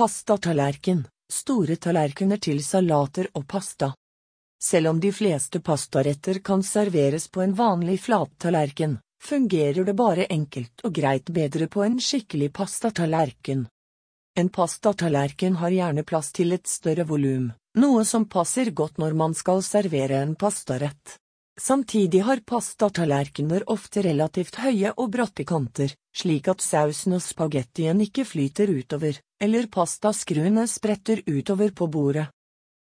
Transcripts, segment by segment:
Pastatallerken, store tallerkener til salater og pasta. Selv om de fleste pastaretter kan serveres på en vanlig flattallerken, fungerer det bare enkelt og greit bedre på en skikkelig pastatallerken. En pastatallerken har gjerne plass til et større volum, noe som passer godt når man skal servere en pastarett. Samtidig har pastatallerkener ofte relativt høye og bratte kanter, slik at sausen og spagettien ikke flyter utover, eller pastaskruene spretter utover på bordet.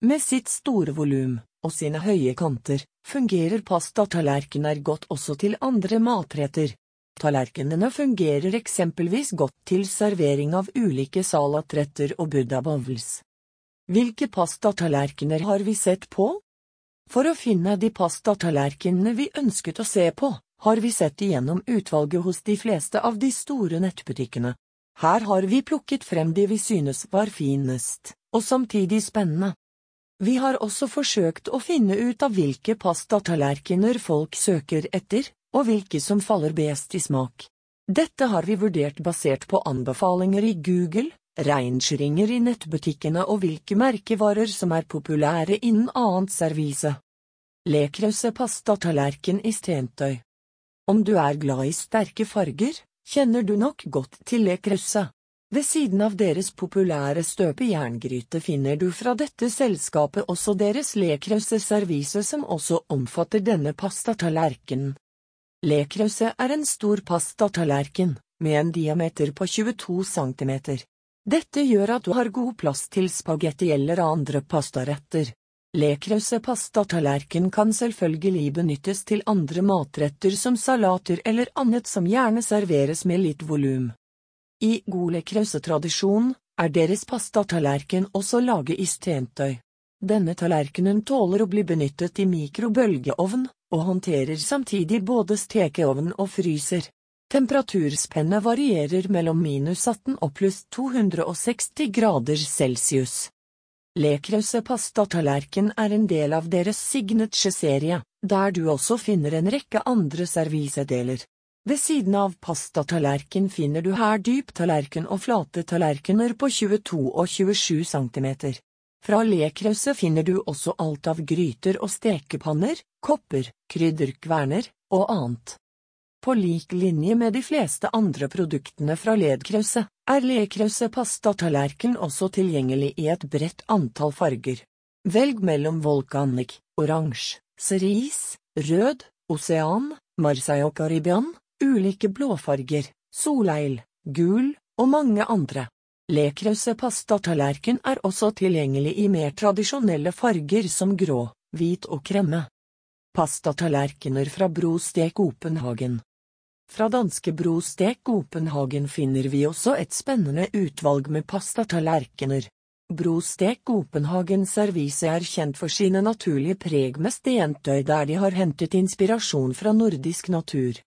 Med sitt store volum og sine høye kanter fungerer pastatallerkener godt også til andre matretter. Tallerkenene fungerer eksempelvis godt til servering av ulike salatretter og buddha bowls. Hvilke pastatallerkener har vi sett på? For å finne de pastatallerkenene vi ønsket å se på, har vi sett igjennom utvalget hos de fleste av de store nettbutikkene. Her har vi plukket frem de vi synes var finest, og samtidig spennende. Vi har også forsøkt å finne ut av hvilke pastatallerkener folk søker etter, og hvilke som faller best i smak. Dette har vi vurdert basert på anbefalinger i Google, rangeringer i nettbutikkene og hvilke merkevarer som er populære innen annet servise. Lekrause pastatallerken i stentøy Om du er glad i sterke farger, kjenner du nok godt til lekrause. Ved siden av deres populære støpejerngryte finner du fra dette selskapet også deres lekrause servise som også omfatter denne pastatallerkenen. Lekrause er en stor pastatallerken, med en diameter på 22 cm. Dette gjør at du har god plass til spagetti eller andre pastaretter. Lekrause pastatallerken kan selvfølgelig benyttes til andre matretter som salater eller annet som gjerne serveres med litt volum. I god lekrause-tradisjon er deres pastatallerken også laget i stentøy. Denne tallerkenen tåler å bli benyttet i mikrobølgeovn, og håndterer samtidig både stekeovn og fryser. Temperaturspennet varierer mellom minus 18 og pluss 260 grader celsius. Lekrause pastatallerken er en del av deres signature-serie, der du også finner en rekke andre servisedeler. Ved siden av pastatallerken finner du her dyp tallerken og flate tallerkener på 22 og 27 cm. Fra Lekrause finner du også alt av gryter og stekepanner, kopper, krydderkverner og annet. På lik linje med de fleste andre produktene fra Ledkrause, er Lekrause pastatallerken også tilgjengelig i et bredt antall farger. Velg mellom volcanic, oransje, cerise, rød, osean, marseille og caribbean, ulike blåfarger, soleil, gul og mange andre. Lekrause pastatallerken er også tilgjengelig i mer tradisjonelle farger som grå, hvit og kremme. Pastatallerkener fra Brostek Copenhagen fra danske Brostek Copenhagen finner vi også et spennende utvalg med pastatallerkener. Brostek Copenhagen servise er kjent for sine naturlige preg med stentøy der de har hentet inspirasjon fra nordisk natur.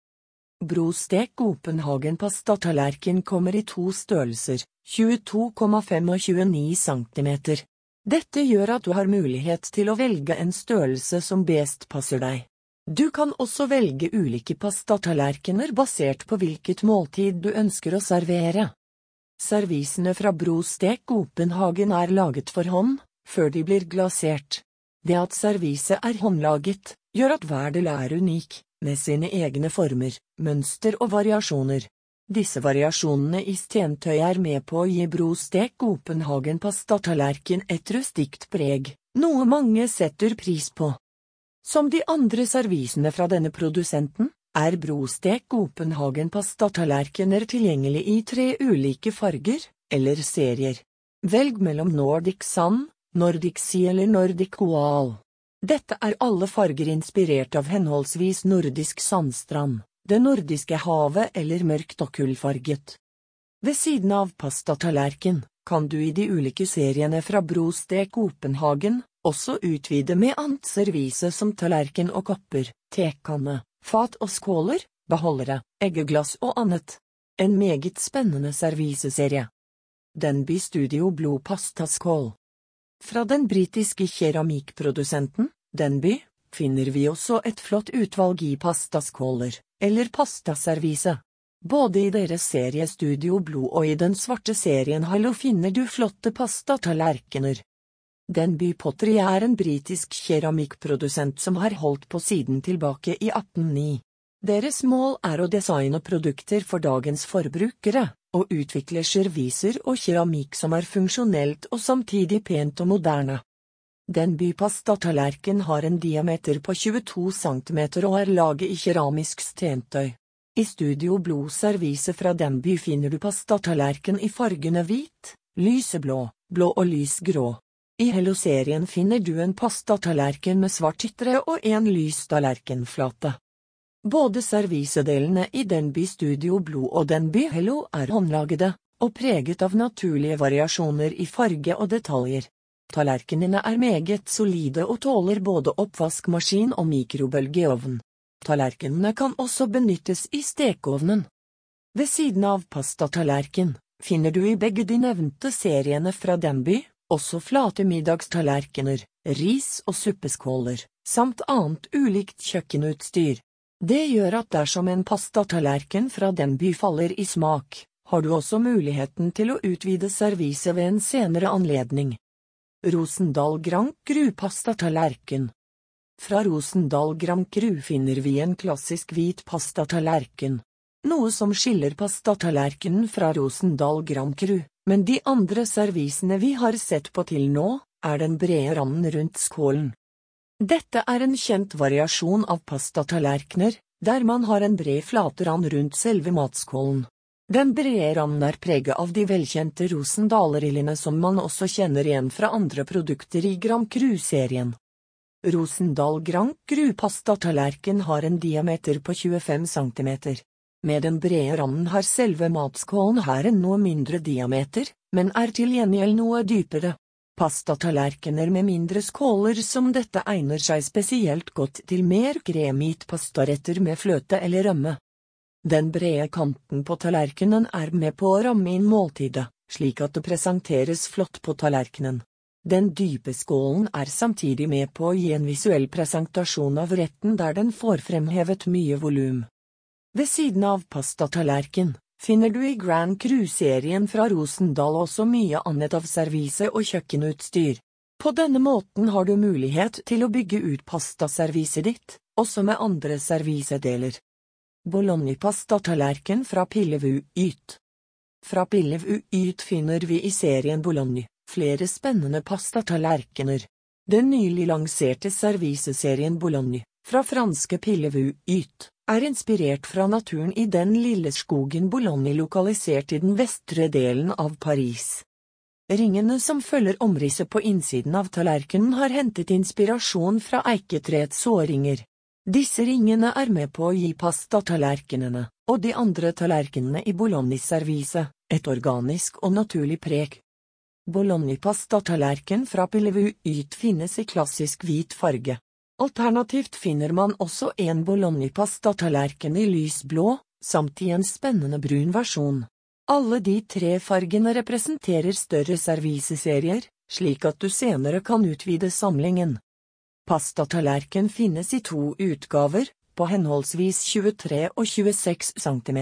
Brostek Copenhagen pastatallerken kommer i to størrelser, 22,5 og 29 cm. Dette gjør at du har mulighet til å velge en størrelse som best passer deg. Du kan også velge ulike pastatallerkener basert på hvilket måltid du ønsker å servere. Servisene fra Brostek-Openhagen er laget for hånd, før de blir glasert. Det at serviset er håndlaget, gjør at hver del er unik, med sine egne former, mønster og variasjoner. Disse variasjonene i stentøy er med på å gi Brostek Copenhagen pastatallerken et rustikt preg, noe mange setter pris på. Som de andre servisene fra denne produsenten, er Brostek Copenhagen pastatallerkener tilgjengelig i tre ulike farger, eller serier. Velg mellom Nordic Sand, Nordic Sea eller Nordic Oal. Dette er alle farger inspirert av henholdsvis nordisk sandstrand, det nordiske havet eller mørkt og kullfarget. Ved siden av pastatallerken kan du i de ulike seriene fra Brostek Copenhagen også utvide med annet servise som tallerken og kopper, tekanne, fat og skåler, beholdere, eggeglass og annet. En meget spennende serviseserie. Denby Studio Blod Pastaskål Fra den britiske keramikkprodusenten, Denby, finner vi også et flott utvalg i pastaskåler, eller pastaservise. Både i deres serie Studio Blod og i den svarte serien Hallo finner du flotte pastatallerkener. Denby Pottery er en britisk keramikkprodusent som har holdt på siden tilbake i 1809. Deres mål er å designe produkter for dagens forbrukere, og utvikle serviser og keramikk som er funksjonelt og samtidig pent og moderne. Denby bypastatallerken har en diameter på 22 cm og er laget i keramisk stentøy. I Studio Blod servise fra Denby finner du pastatallerken i fargene hvit, lyseblå, blå og lysgrå. I Hello-serien finner du en pastatallerken med svart ytre og en lys tallerkenflate. Både servisedelene i Denby Studio Blod og Denby Hello er håndlagede, og preget av naturlige variasjoner i farge og detaljer. Tallerkenene er meget solide og tåler både oppvaskmaskin og mikrobølgeovn. Tallerkenene kan også benyttes i stekeovnen. Ved siden av pastatallerken finner du i begge de nevnte seriene fra Denby også flate middagstallerkener, ris og suppeskåler, samt annet ulikt kjøkkenutstyr. Det gjør at dersom en pastatallerken fra den by faller i smak, har du også muligheten til å utvide serviset ved en senere anledning. Rosendal Grand Gru pastatallerken fra Rosendal Grand Cru finner vi en klassisk hvit pastatallerken. Noe som skiller pastatallerkenen fra Rosendal Grand Cru, men de andre servisene vi har sett på til nå, er den brede randen rundt skålen. Dette er en kjent variasjon av pastatallerkener, der man har en bred flaterand rundt selve matskålen. Den brede randen er preget av de velkjente Rosendal-rillene som man også kjenner igjen fra andre produkter i Grand Cru-serien. Rosendal Grand Cru-pastatallerken har en diameter på 25 cm. Med den brede randen har selve matskålen her en noe mindre diameter, men er til gjengjeld noe dypere. Pastatallerkener med mindre skåler som dette egner seg spesielt godt til mer kremit pastaretter med fløte eller rømme. Den brede kanten på tallerkenen er med på å ramme inn måltidet, slik at det presenteres flott på tallerkenen. Den dype skålen er samtidig med på å gi en visuell presentasjon av retten der den får fremhevet mye volum. Ved siden av pastatallerken finner du i Grand Cru-serien fra Rosendal også mye annet av servise og kjøkkenutstyr. På denne måten har du mulighet til å bygge ut pastaserviset ditt, også med andre servisedeler. Bologna-pastatallerken fra Pillevu Yt Fra Pillevu Yt finner vi i serien Bologna flere spennende pastatallerkener. Den nylig lanserte serviseserien Bologna, fra franske Pillevu Yt, er inspirert fra naturen i den lille skogen Bologna lokalisert i den vestre delen av Paris. Ringene som følger omrisset på innsiden av tallerkenen har hentet inspirasjon fra eiketreets såringer. Disse ringene er med på å gi pastatallerkenene, og de andre tallerkenene i Bologna-serviset, et organisk og naturlig preg. Bologna-pastatallerken fra Pilevu Yt finnes i klassisk hvit farge. Alternativt finner man også en bolognipastatallerken i lysblå, samt i en spennende brun versjon. Alle de tre fargene representerer større serviseserier, slik at du senere kan utvide samlingen. Pastatallerken finnes i to utgaver, på henholdsvis 23 og 26 cm.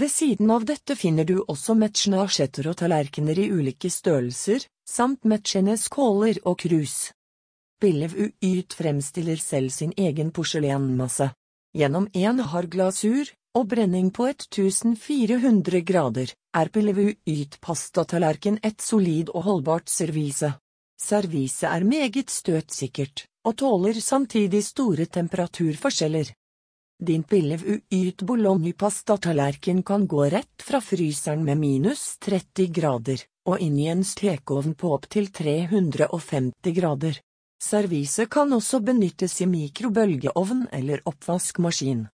Ved siden av dette finner du også matchende asjetter og tallerkener i ulike størrelser, samt matchende skåler og krus. Billev Uyt fremstiller selv sin egen porselenmasse. Gjennom en hard glasur og brenning på 1400 grader er Billev Uyt pastatallerken et solid og holdbart servise. Serviset er meget støtsikkert, og tåler samtidig store temperaturforskjeller. Din Pillev-Uyt bologna-pastatallerken kan gå rett fra fryseren med minus 30 grader og inn i en stekeovn på opptil 350 grader. Serviset kan også benyttes i mikrobølgeovn eller oppvaskmaskin.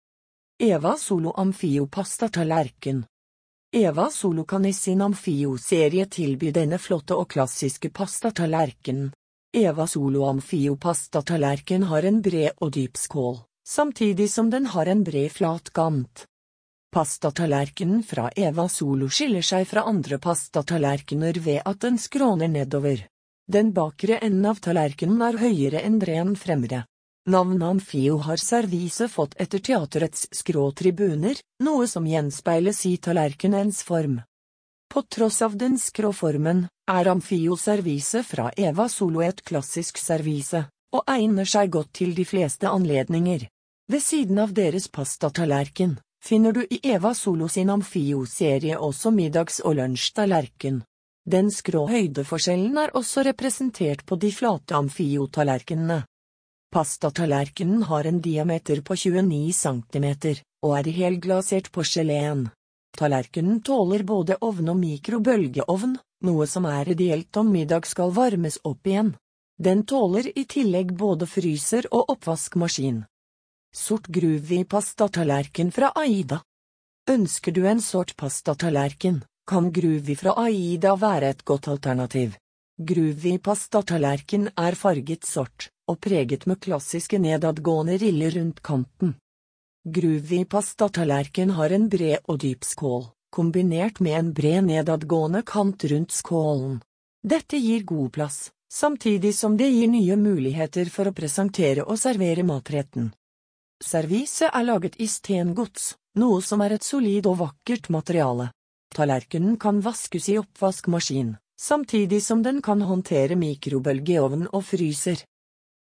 Eva Solo Amfio pastatallerken Eva Solo kan i sin Amfio-serie tilby denne flotte og klassiske pastatallerkenen. Eva Solo Amfio pastatallerken har en bred og dyp skål samtidig som den har en bred flat kant. Pastatallerkenen fra Eva Solo skiller seg fra andre pastatallerkener ved at den skråner nedover. Den bakre enden av tallerkenen er høyere enn den fremre. Navnet Amfio har servise fått etter teaterets skråtribuner, noe som gjenspeiles i tallerkenens form. På tross av den skrå formen, er Amfio servise fra Eva Solo et klassisk servise, og egner seg godt til de fleste anledninger. Ved siden av deres pastatallerken, finner du i Eva Solo sin Amfio-serie også middags- og lunsjtallerken. Den skrå høydeforskjellen er også representert på de flate amfiotallerkenene. Pastatallerkenen har en diameter på 29 cm, og er i helglasert porselen. Tallerkenen tåler både ovn og mikrobølgeovn, noe som er ideelt om middag skal varmes opp igjen. Den tåler i tillegg både fryser og oppvaskmaskin. Sort groovy pastatallerken fra Aida. Ønsker du en sort pastatallerken, kan groovy fra Aida være et godt alternativ. Groovy pastatallerken er farget sort og preget med klassiske nedadgående riller rundt kanten. Groovy pastatallerken har en bred og dyp skål, kombinert med en bred nedadgående kant rundt skålen. Dette gir god plass, samtidig som det gir nye muligheter for å presentere og servere matretten. Serviset er laget i stengods, noe som er et solid og vakkert materiale. Tallerkenen kan vaskes i oppvaskmaskin, samtidig som den kan håndtere mikrobølgeovn og fryser.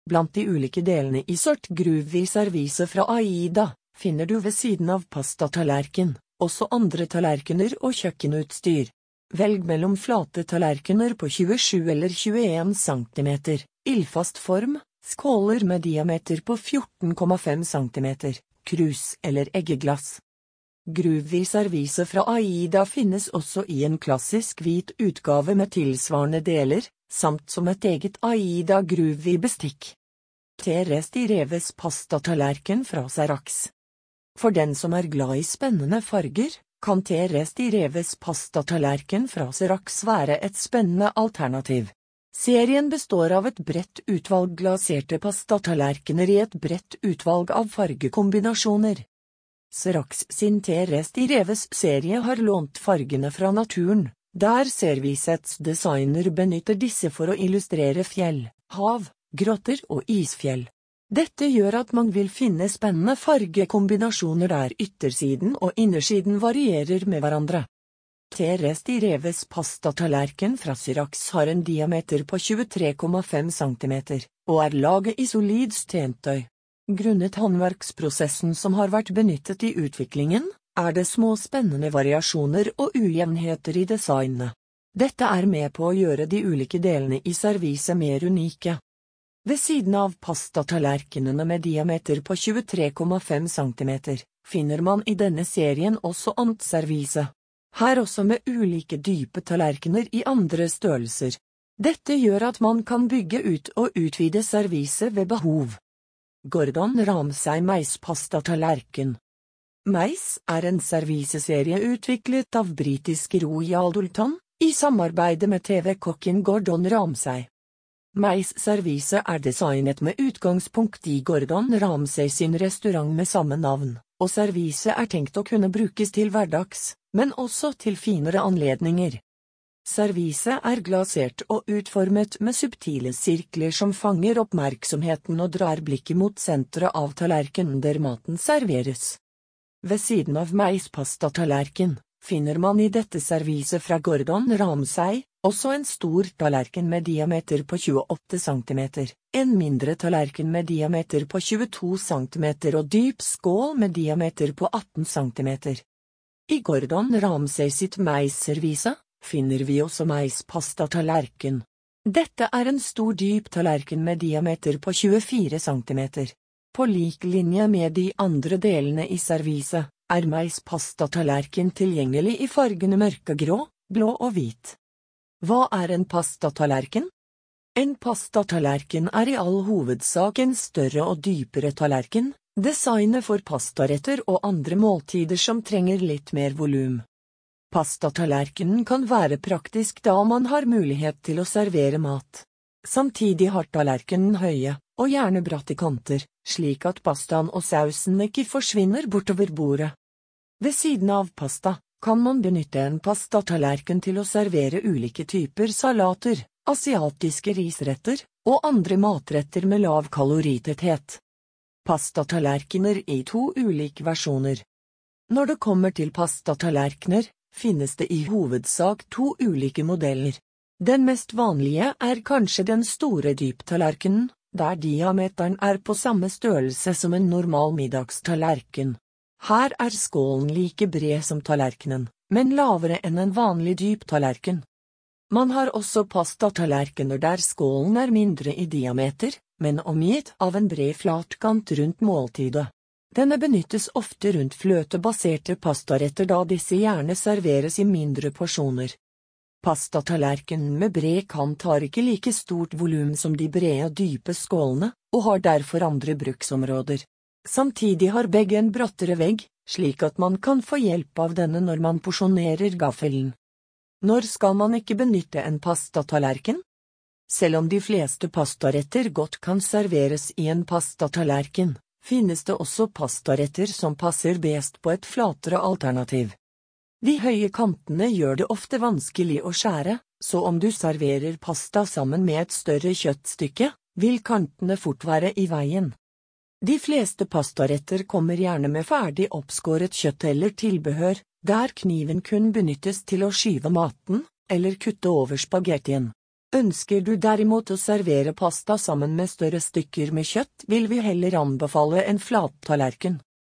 Blant de ulike delene i sort groovy servise fra Aida, finner du ved siden av pastatallerken, også andre tallerkener og kjøkkenutstyr. Velg mellom flate tallerkener på 27 eller 21 cm, ildfast form, skåler med diameter på 14,5 cm, krus eller eggeglass. Groovy servise fra Aida finnes også i en klassisk hvit utgave med tilsvarende deler, samt som et eget Aida Groovy bestikk. Teres i reves pastatallerken fra Serax. For den som er glad i spennende farger, kan Teres i reves pastatallerken fra Serax være et spennende alternativ. Serien består av et bredt utvalg glaserte pastatallerkener i et bredt utvalg av fargekombinasjoner. Serax sin T-Rest i reves serie har lånt fargene fra naturen, der Servisets designer benytter disse for å illustrere fjell, hav, grotter og isfjell. Dette gjør at man vil finne spennende fargekombinasjoner der yttersiden og innersiden varierer med hverandre. T-Rest i Reves pastatallerken fra Syrax har en diameter på 23,5 cm, og er laget i solid stentøy. Grunnet håndverksprosessen som har vært benyttet i utviklingen, er det små spennende variasjoner og ujevnheter i designet. Dette er med på å gjøre de ulike delene i serviset mer unike. Ved siden av pastatallerkenene med diameter på 23,5 cm, finner man i denne serien også annet servise. Her også med ulike dype tallerkener i andre størrelser. Dette gjør at man kan bygge ut og utvide serviset ved behov. Gordon Ramsay meispastatallerken. Meis er en serviseserie utviklet av britiske Royal Dalton, i samarbeide med TV-kokken Gordon Ramsay. Mais servise er designet med utgangspunkt i Gordon Ramsay sin restaurant med samme navn, og servise er tenkt å kunne brukes til hverdags, men også til finere anledninger. Servise er glasert og utformet med subtile sirkler som fanger oppmerksomheten og drar blikket mot senteret av tallerkenen der maten serveres. Ved siden av meispasta-tallerken, finner man i dette serviset fra Gordon Ramsay, også en stor tallerken med diameter på 28 cm, en mindre tallerken med diameter på 22 cm og dyp skål med diameter på 18 cm. I Gordon Ramsay sitt meisservise finner vi også meispasta-tallerken. Dette er en stor dyp tallerken med diameter på 24 cm. På lik linje med de andre delene i serviset, er Mais pastatallerken tilgjengelig i fargene mørkegrå, blå og hvit. Hva er en pastatallerken? En pastatallerken er i all hovedsak en større og dypere tallerken, designet for pastaretter og andre måltider som trenger litt mer volum. Pastatallerkenen kan være praktisk da man har mulighet til å servere mat. Samtidig har tallerkenen høye, og gjerne bratte kanter, slik at pastaen og sausen ikke forsvinner bortover bordet. Ved siden av pasta kan man benytte en pastatallerken til å servere ulike typer salater, asiatiske risretter og andre matretter med lav kaloritetthet. Pastatallerkener i to ulike versjoner. Når det kommer til pastatallerkener, finnes det i hovedsak to ulike modeller. Den mest vanlige er kanskje den store dyptallerkenen, der diameteren er på samme størrelse som en normal middagstallerken. Her er skålen like bred som tallerkenen, men lavere enn en vanlig dyptallerken. Man har også pastatallerkener der skålen er mindre i diameter, men omgitt av en bred flatkant rundt måltidet. Denne benyttes ofte rundt fløtebaserte pastaretter da disse gjerne serveres i mindre porsjoner. Pastatallerkenen med bred kant har ikke like stort volum som de brede og dype skålene, og har derfor andre bruksområder. Samtidig har begge en brattere vegg, slik at man kan få hjelp av denne når man porsjonerer gaffelen. Når skal man ikke benytte en pastatallerken? Selv om de fleste pastaretter godt kan serveres i en pastatallerken, finnes det også pastaretter som passer best på et flatere alternativ. De høye kantene gjør det ofte vanskelig å skjære, så om du serverer pasta sammen med et større kjøttstykke, vil kantene fort være i veien. De fleste pastaretter kommer gjerne med ferdig oppskåret kjøtt eller tilbehør, der kniven kun benyttes til å skyve maten eller kutte over spagettien. Ønsker du derimot å servere pasta sammen med større stykker med kjøtt, vil vi heller anbefale en flattallerken.